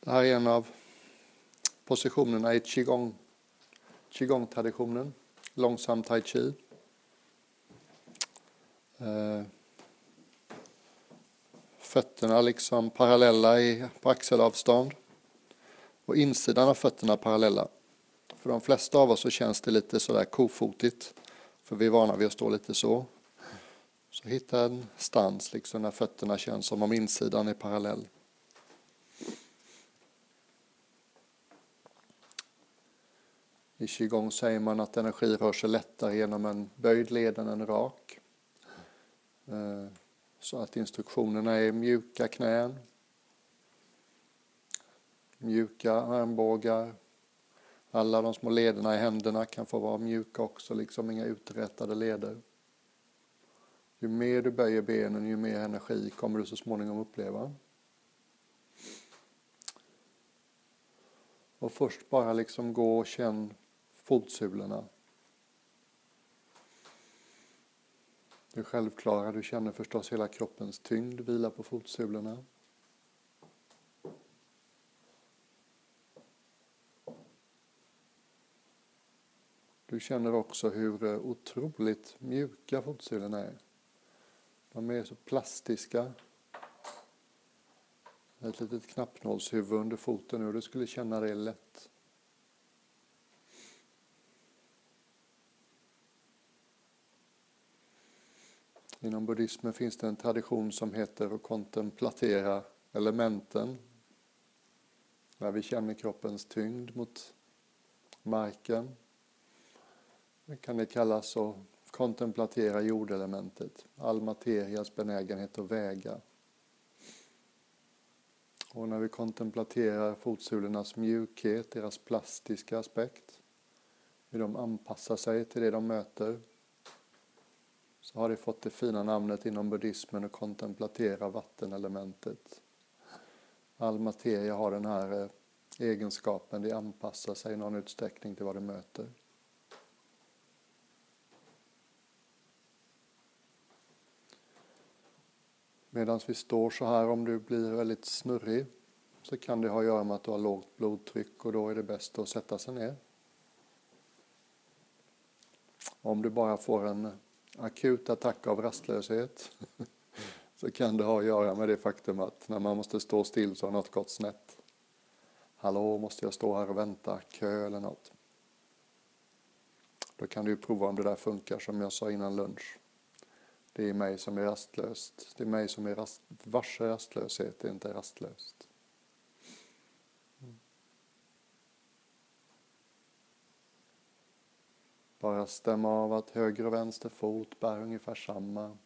Det här är en av positionerna i qigong, qigong-traditionen, långsam tai chi. Eh, fötterna liksom parallella i, på axelavstånd och insidan av fötterna parallella. För de flesta av oss så känns det lite sådär kofotigt, för vi är vana vid att stå lite så. Så hitta en stans liksom när fötterna känns som om insidan är parallell. I qigong säger man att energi rör sig lättare genom en böjd led än en rak. Eh, så att instruktionerna är mjuka knän, mjuka armbågar. Alla de små lederna i händerna kan få vara mjuka också, liksom inga uträttade leder. Ju mer du böjer benen, ju mer energi kommer du så småningom uppleva. Och först bara liksom gå och känn fotsulorna. Det självklara, du känner förstås hela kroppens tyngd vila på fotsulorna. Du känner också hur otroligt mjuka fotsulorna är. De är så plastiska. Ett litet knappnålshuvud under foten och du skulle känna det lätt. Inom buddhismen finns det en tradition som heter att kontemplatera elementen. När vi känner kroppens tyngd mot marken. Det kan det kallas att kontemplatera jordelementet, all materias benägenhet att väga. Och när vi kontemplaterar fotsulornas mjukhet, deras plastiska aspekt, hur de anpassar sig till det de möter, så har det fått det fina namnet inom buddhismen att kontemplatera vattenelementet. All materia har den här eh, egenskapen, det anpassar sig i någon utsträckning till vad det möter. Medan vi står så här, om du blir väldigt snurrig, så kan det ha att göra med att du har lågt blodtryck och då är det bäst att sätta sig ner. Om du bara får en akut attack av rastlöshet så kan det ha att göra med det faktum att när man måste stå still så har något gått snett. Hallå, måste jag stå här och vänta, kö eller något? Då kan du prova om det där funkar som jag sa innan lunch. Det är mig som är rastlöst. Det är mig som är rast, varse rastlöshet det är inte rastlöst. Bara stämma av att höger och vänster fot bär ungefär samma.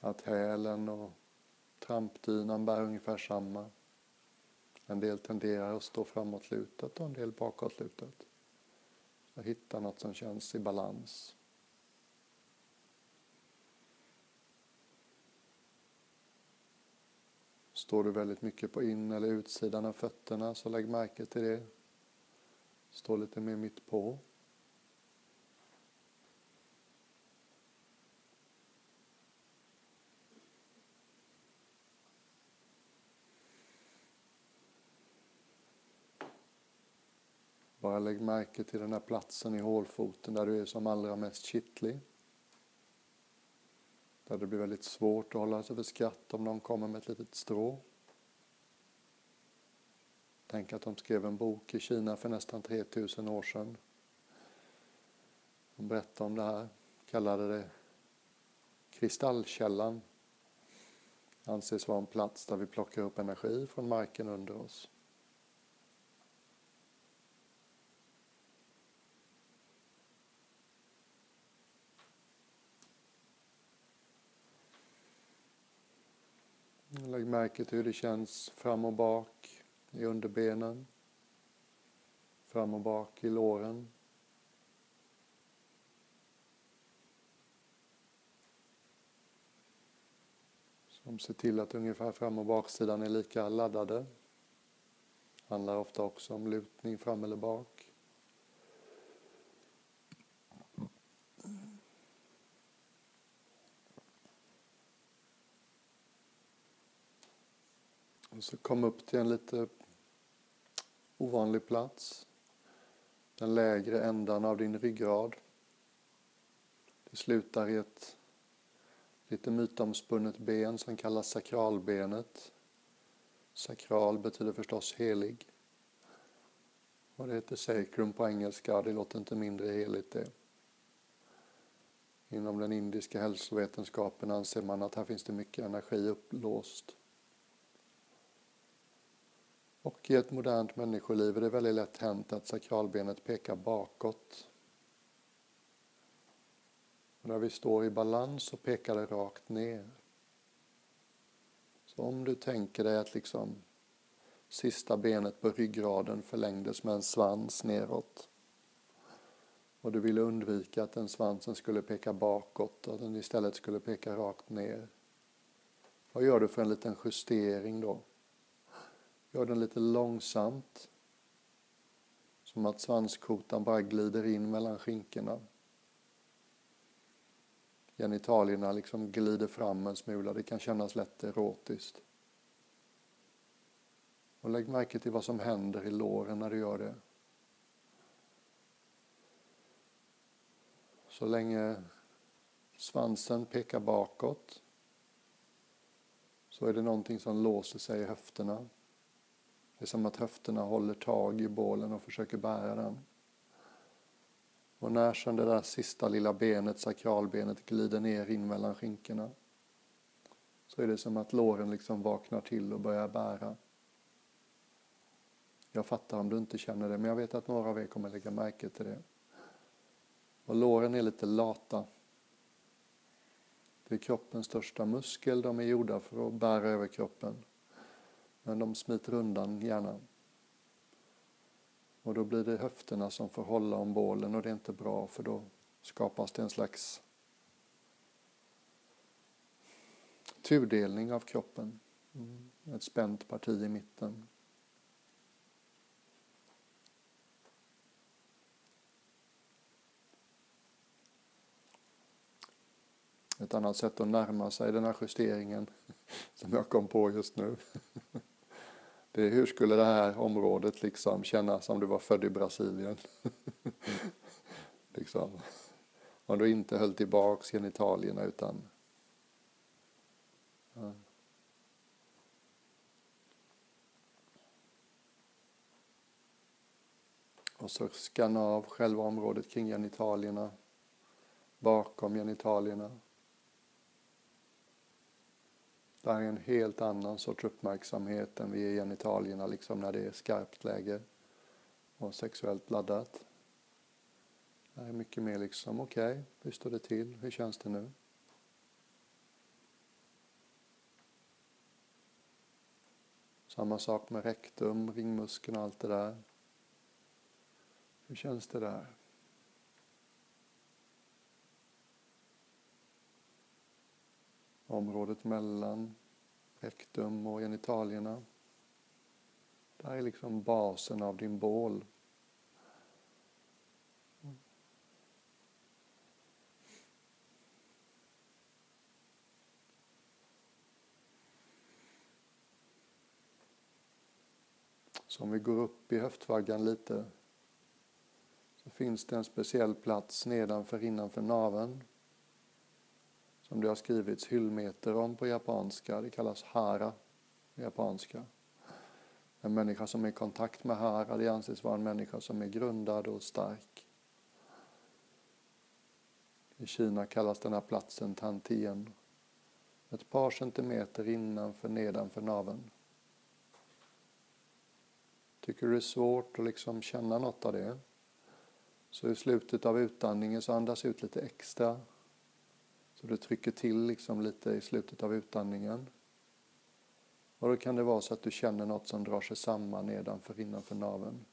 Att hälen och trampdynan bär ungefär samma. En del tenderar att stå framåtlutat och en del bakåtlutat. Så hitta något som känns i balans. Står du väldigt mycket på in eller utsidan av fötterna så lägg märke till det. Stå lite mer mitt på. Bara lägg märke till den här platsen i hålfoten där du är som allra mest kittlig. Där det blir väldigt svårt att hålla sig för skratt om någon kommer med ett litet strå. Tänk att de skrev en bok i Kina för nästan 3000 år sedan. De berättade om det här, kallade det Kristallkällan. Det anses vara en plats där vi plockar upp energi från marken under oss. Lägg märke till hur det känns fram och bak i underbenen, fram och bak i låren. Som ser till att ungefär fram och baksidan är lika laddade. Handlar ofta också om lutning fram eller bak. Och så kom upp till en lite ovanlig plats. Den lägre ändan av din ryggrad. Det slutar i ett lite mytomspunnet ben som kallas sakralbenet. Sakral betyder förstås helig. Och det heter sacrum på engelska, det låter inte mindre heligt det. Inom den indiska hälsovetenskapen anser man att här finns det mycket energi upplåst. Och i ett modernt människoliv är det väldigt lätt hänt att sakralbenet pekar bakåt. Och när vi står i balans så pekar det rakt ner. Så om du tänker dig att liksom sista benet på ryggraden förlängdes med en svans neråt och du ville undvika att den svansen skulle peka bakåt och att den istället skulle peka rakt ner. Vad gör du för en liten justering då? Gör den lite långsamt. Som att svanskotan bara glider in mellan skinkorna. Genitalierna liksom glider fram en smula. Det kan kännas lätt erotiskt. Och lägg märke till vad som händer i låren när du gör det. Så länge svansen pekar bakåt så är det någonting som låser sig i höfterna. Det är som att höfterna håller tag i bålen och försöker bära den. Och när sen det där sista lilla benet, sakralbenet, glider ner in mellan skinkorna så är det som att låren liksom vaknar till och börjar bära. Jag fattar om du inte känner det, men jag vet att några av er kommer lägga märke till det. Och låren är lite lata. Det är kroppens största muskel, de är gjorda för att bära över kroppen. Men de smiter undan gärna. Och då blir det höfterna som får hålla om bålen och det är inte bra för då skapas det en slags tudelning av kroppen. Mm. Ett spänt parti i mitten. Ett annat sätt att närma sig den här justeringen som jag kom på just nu. Det hur skulle det här området liksom kännas om du var född i Brasilien? liksom. Om du inte höll tillbaks genitalierna utan ja. Och så skanna av själva området kring genitalierna, bakom genitalierna. Det här är en helt annan sorts uppmärksamhet än vid genitalierna, liksom när det är skarpt läge och sexuellt laddat. Det här är mycket mer liksom, okej, okay, hur står det till? Hur känns det nu? Samma sak med rektum, ringmuskeln och allt det där. Hur känns det där? Området mellan rektum och genitalierna. Det här är liksom basen av din bål. Så om vi går upp i höftvaggan lite så finns det en speciell plats nedanför innanför naveln som det har skrivits hyllmeter om på japanska. Det kallas hara på japanska. En människa som är i kontakt med hara, det anses vara en människa som är grundad och stark. I Kina kallas den här platsen tantien. Ett par centimeter innanför, nedanför naveln. Tycker du det är svårt att liksom känna något av det? Så i slutet av utandningen så andas ut lite extra så du trycker till liksom lite i slutet av utandningen. Och då kan det vara så att du känner något som drar sig samman nedanför innanför naveln.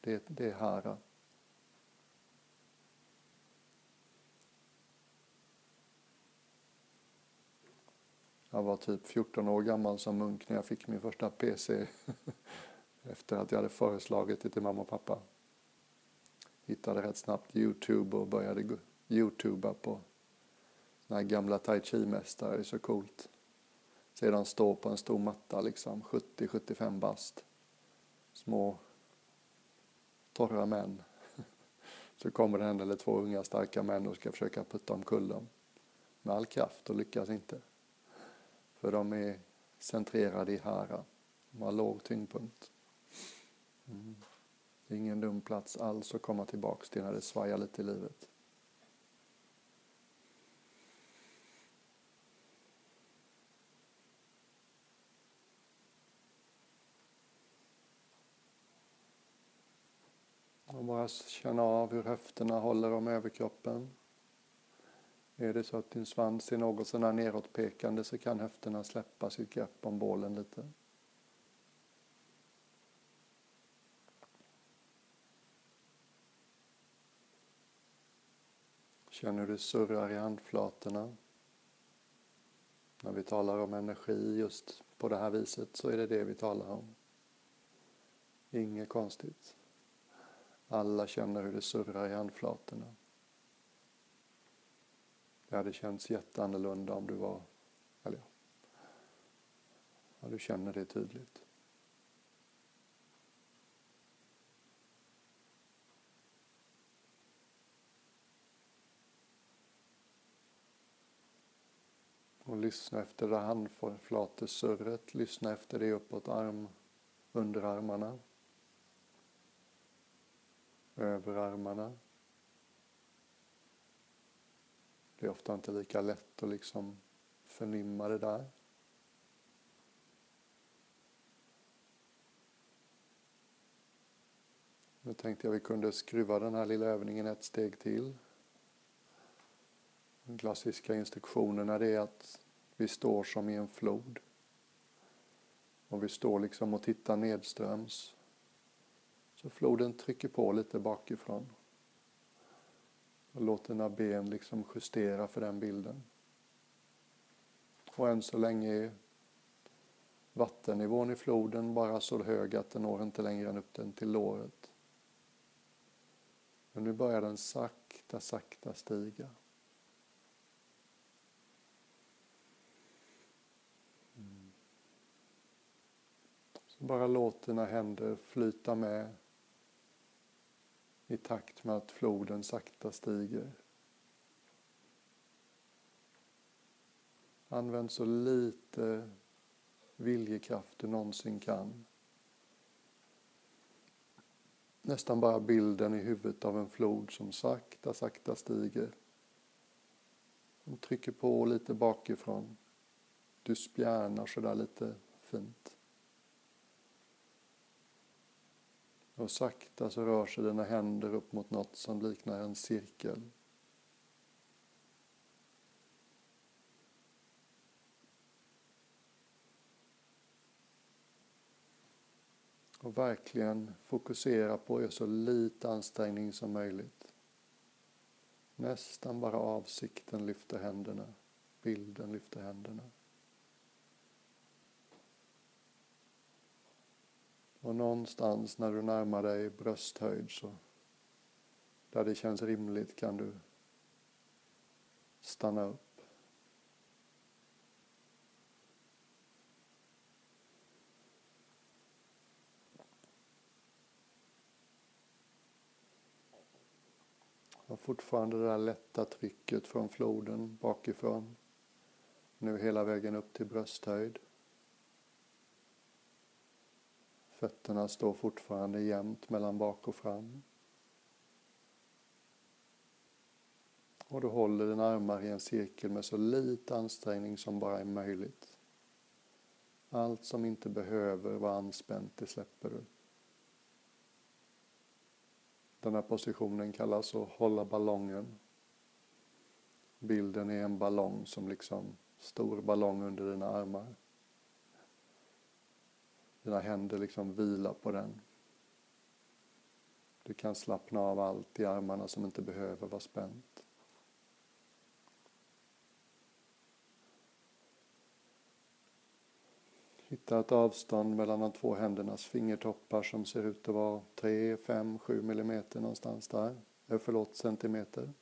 Det, det är här. Jag var typ 14 år gammal som munk när jag fick min första PC. Efter att jag hade föreslagit det till mamma och pappa. Hittade rätt snabbt Youtube och började Youtuba på den här gamla tai chi-mästare är så coolt. Sedan stå på en stor matta, liksom 70-75 bast. Små torra män. Så kommer det en eller två unga starka män och ska försöka putta omkull dem. Med all kraft och lyckas inte. För de är centrerade i Hara. De har låg tyngdpunkt. Mm. Det är ingen dum plats alls att komma tillbaks till när det svajar lite i livet. Bara känna av hur höfterna håller om överkroppen. Är det så att din svans är något sådär neråtpekande så kan höfterna släppa sitt grepp om bålen lite. Känn hur det surrar i handflatorna. När vi talar om energi just på det här viset så är det det vi talar om. Inget konstigt. Alla känner hur det surrar i handflatorna. Det hade känts jätteannorlunda om du var, eller ja, du känner det tydligt. Och lyssna efter det handflatesurret, lyssna efter det uppåt arm, underarmarna, överarmarna. Det är ofta inte lika lätt att liksom förnimma det där. Nu tänkte jag vi kunde skruva den här lilla övningen ett steg till. Den klassiska instruktionerna är att vi står som i en flod. Och vi står liksom och tittar nedströms. Så floden trycker på lite bakifrån. Och låt dina ben liksom justera för den bilden. Och än så länge är vattennivån i floden bara så hög att den når inte längre än upp den till låret. Men nu börjar den sakta, sakta stiga. Mm. Så bara låt dina händer flyta med i takt med att floden sakta stiger. Använd så lite viljekraft du någonsin kan. Nästan bara bilden i huvudet av en flod som sakta, sakta stiger. Den trycker på lite bakifrån. Du spjärnar sådär lite fint. Och sakta så rör sig dina händer upp mot något som liknar en cirkel. Och verkligen fokusera på att göra så lite ansträngning som möjligt. Nästan bara avsikten lyfter händerna, bilden lyfter händerna. Och någonstans när du närmar dig brösthöjd så där det känns rimligt kan du stanna upp. Och fortfarande det där lätta trycket från floden bakifrån. Nu hela vägen upp till brösthöjd. Fötterna står fortfarande jämnt mellan bak och fram. Och du håller dina armar i en cirkel med så lite ansträngning som bara är möjligt. Allt som inte behöver vara anspänt, det släpper du. Den här positionen kallas att hålla ballongen. Bilden är en ballong som liksom, stor ballong under dina armar. Dina händer liksom vilar på den. Du kan slappna av allt i armarna som inte behöver vara spänt. Hitta ett avstånd mellan de två händernas fingertoppar som ser ut att vara 3, 5, 7 millimeter någonstans där. Eh, förlåt, centimeter.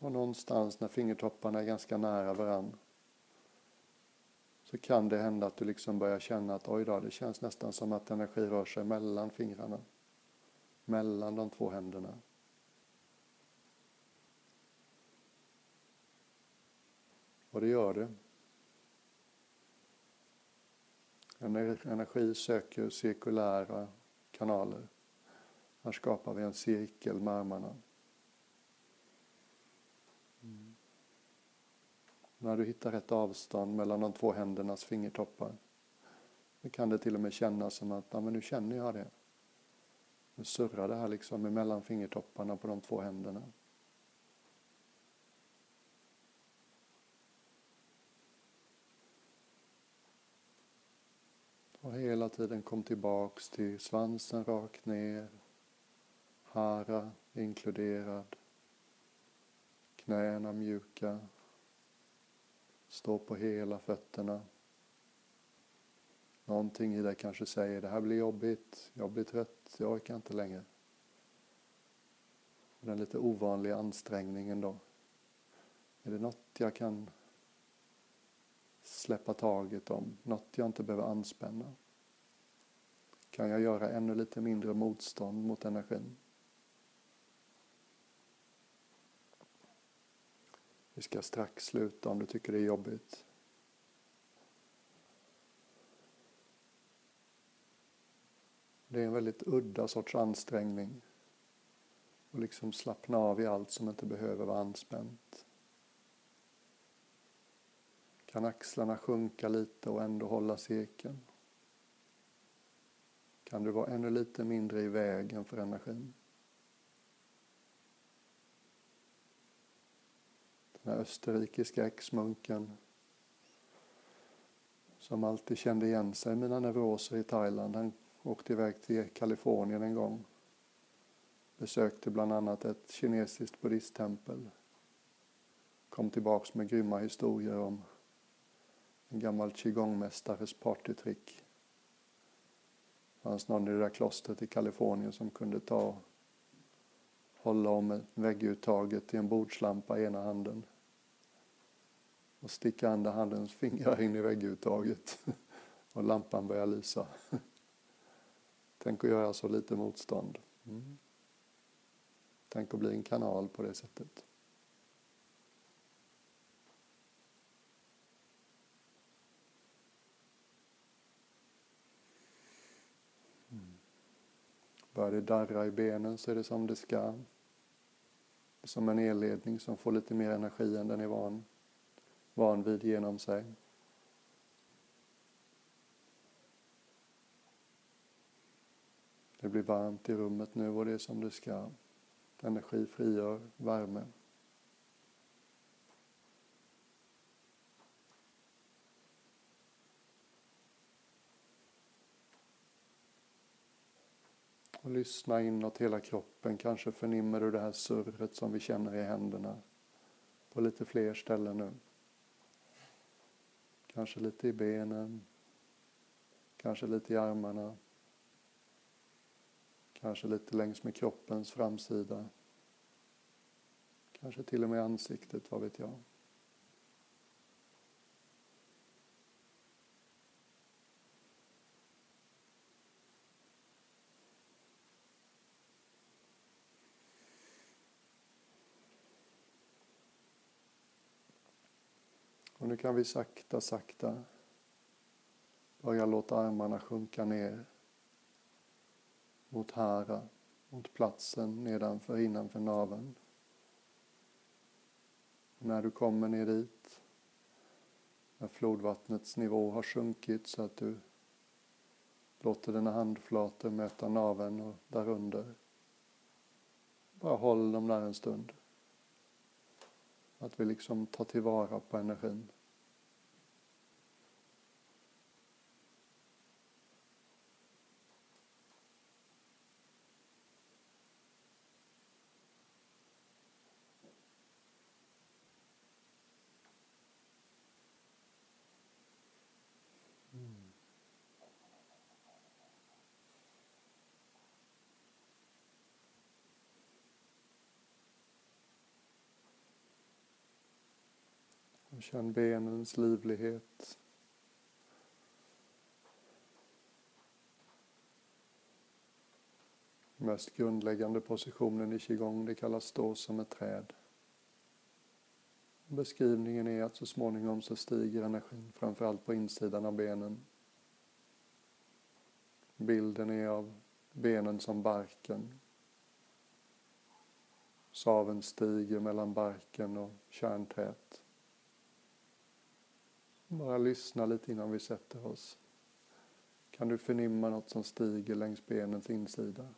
Och någonstans när fingertopparna är ganska nära varandra så kan det hända att du liksom börjar känna att oj då, det känns nästan som att energi rör sig mellan fingrarna. Mellan de två händerna. Och det gör det. Energi söker cirkulära kanaler. Här skapar vi en cirkel med armarna. När du hittar rätt avstånd mellan de två händernas fingertoppar då kan det till och med kännas som att ja, men nu känner jag det. Nu surrar det här liksom mellan fingertopparna på de två händerna. Och hela tiden kom tillbaks till svansen rakt ner. Hara inkluderad. Knäna mjuka. Stå på hela fötterna. Någonting i dig kanske säger det här blir jobbigt, jag blir trött, jag orkar inte längre. Den lite ovanliga ansträngningen då. Är det något jag kan släppa taget om, något jag inte behöver anspänna? Kan jag göra ännu lite mindre motstånd mot energin? Vi ska strax sluta om du tycker det är jobbigt. Det är en väldigt udda sorts ansträngning. Och liksom slappna av i allt som inte behöver vara anspänt. Kan axlarna sjunka lite och ändå hålla cirkeln? Kan du vara ännu lite mindre i vägen för energin? Den här österrikiska exmunken som alltid kände igen sig i mina neuroser i Thailand. Han åkte iväg till Kalifornien en gång. Besökte bland annat ett kinesiskt buddhisttempel. Kom tillbaks med grymma historier om en gammal qigongmästares partytrick. Det fanns någon i det där klostret i Kalifornien som kunde ta hålla om vägguttaget i en bordslampa i ena handen och sticka andra handens fingrar in i vägguttaget och lampan börjar lysa. Tänk att göra så lite motstånd. Mm. Tänk att bli en kanal på det sättet. Mm. Börjar det darra i benen så är det som det ska. Det är som en elledning som får lite mer energi än den är van, van vid genom sig. Det blir varmt i rummet nu och det är som det ska. Energi frigör värme. Och lyssna inåt hela kroppen. Kanske förnimmer du det här surret som vi känner i händerna på lite fler ställen nu. Kanske lite i benen, kanske lite i armarna. Kanske lite längs med kroppens framsida. Kanske till och med ansiktet, vad vet jag. Och nu kan vi sakta, sakta börja låta armarna sjunka ner mot Hara, mot platsen nedanför, innanför naveln. När du kommer ner dit, när flodvattnets nivå har sjunkit så att du låter dina handflator möta naveln och därunder. Bara håll dem där en stund. Att vi liksom tar tillvara på energin. Känn benens livlighet. Mest grundläggande positionen i qigong, det kallas stå som ett träd. Beskrivningen är att så småningom så stiger energin, framförallt på insidan av benen. Bilden är av benen som barken. Saven stiger mellan barken och kärnträet. Bara lyssna lite innan vi sätter oss. Kan du förnimma något som stiger längs benens insida?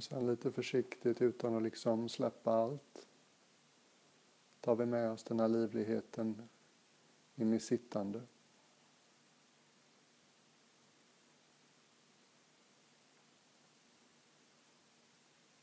Och sen lite försiktigt utan att liksom släppa allt tar vi med oss den här livligheten in i sittande.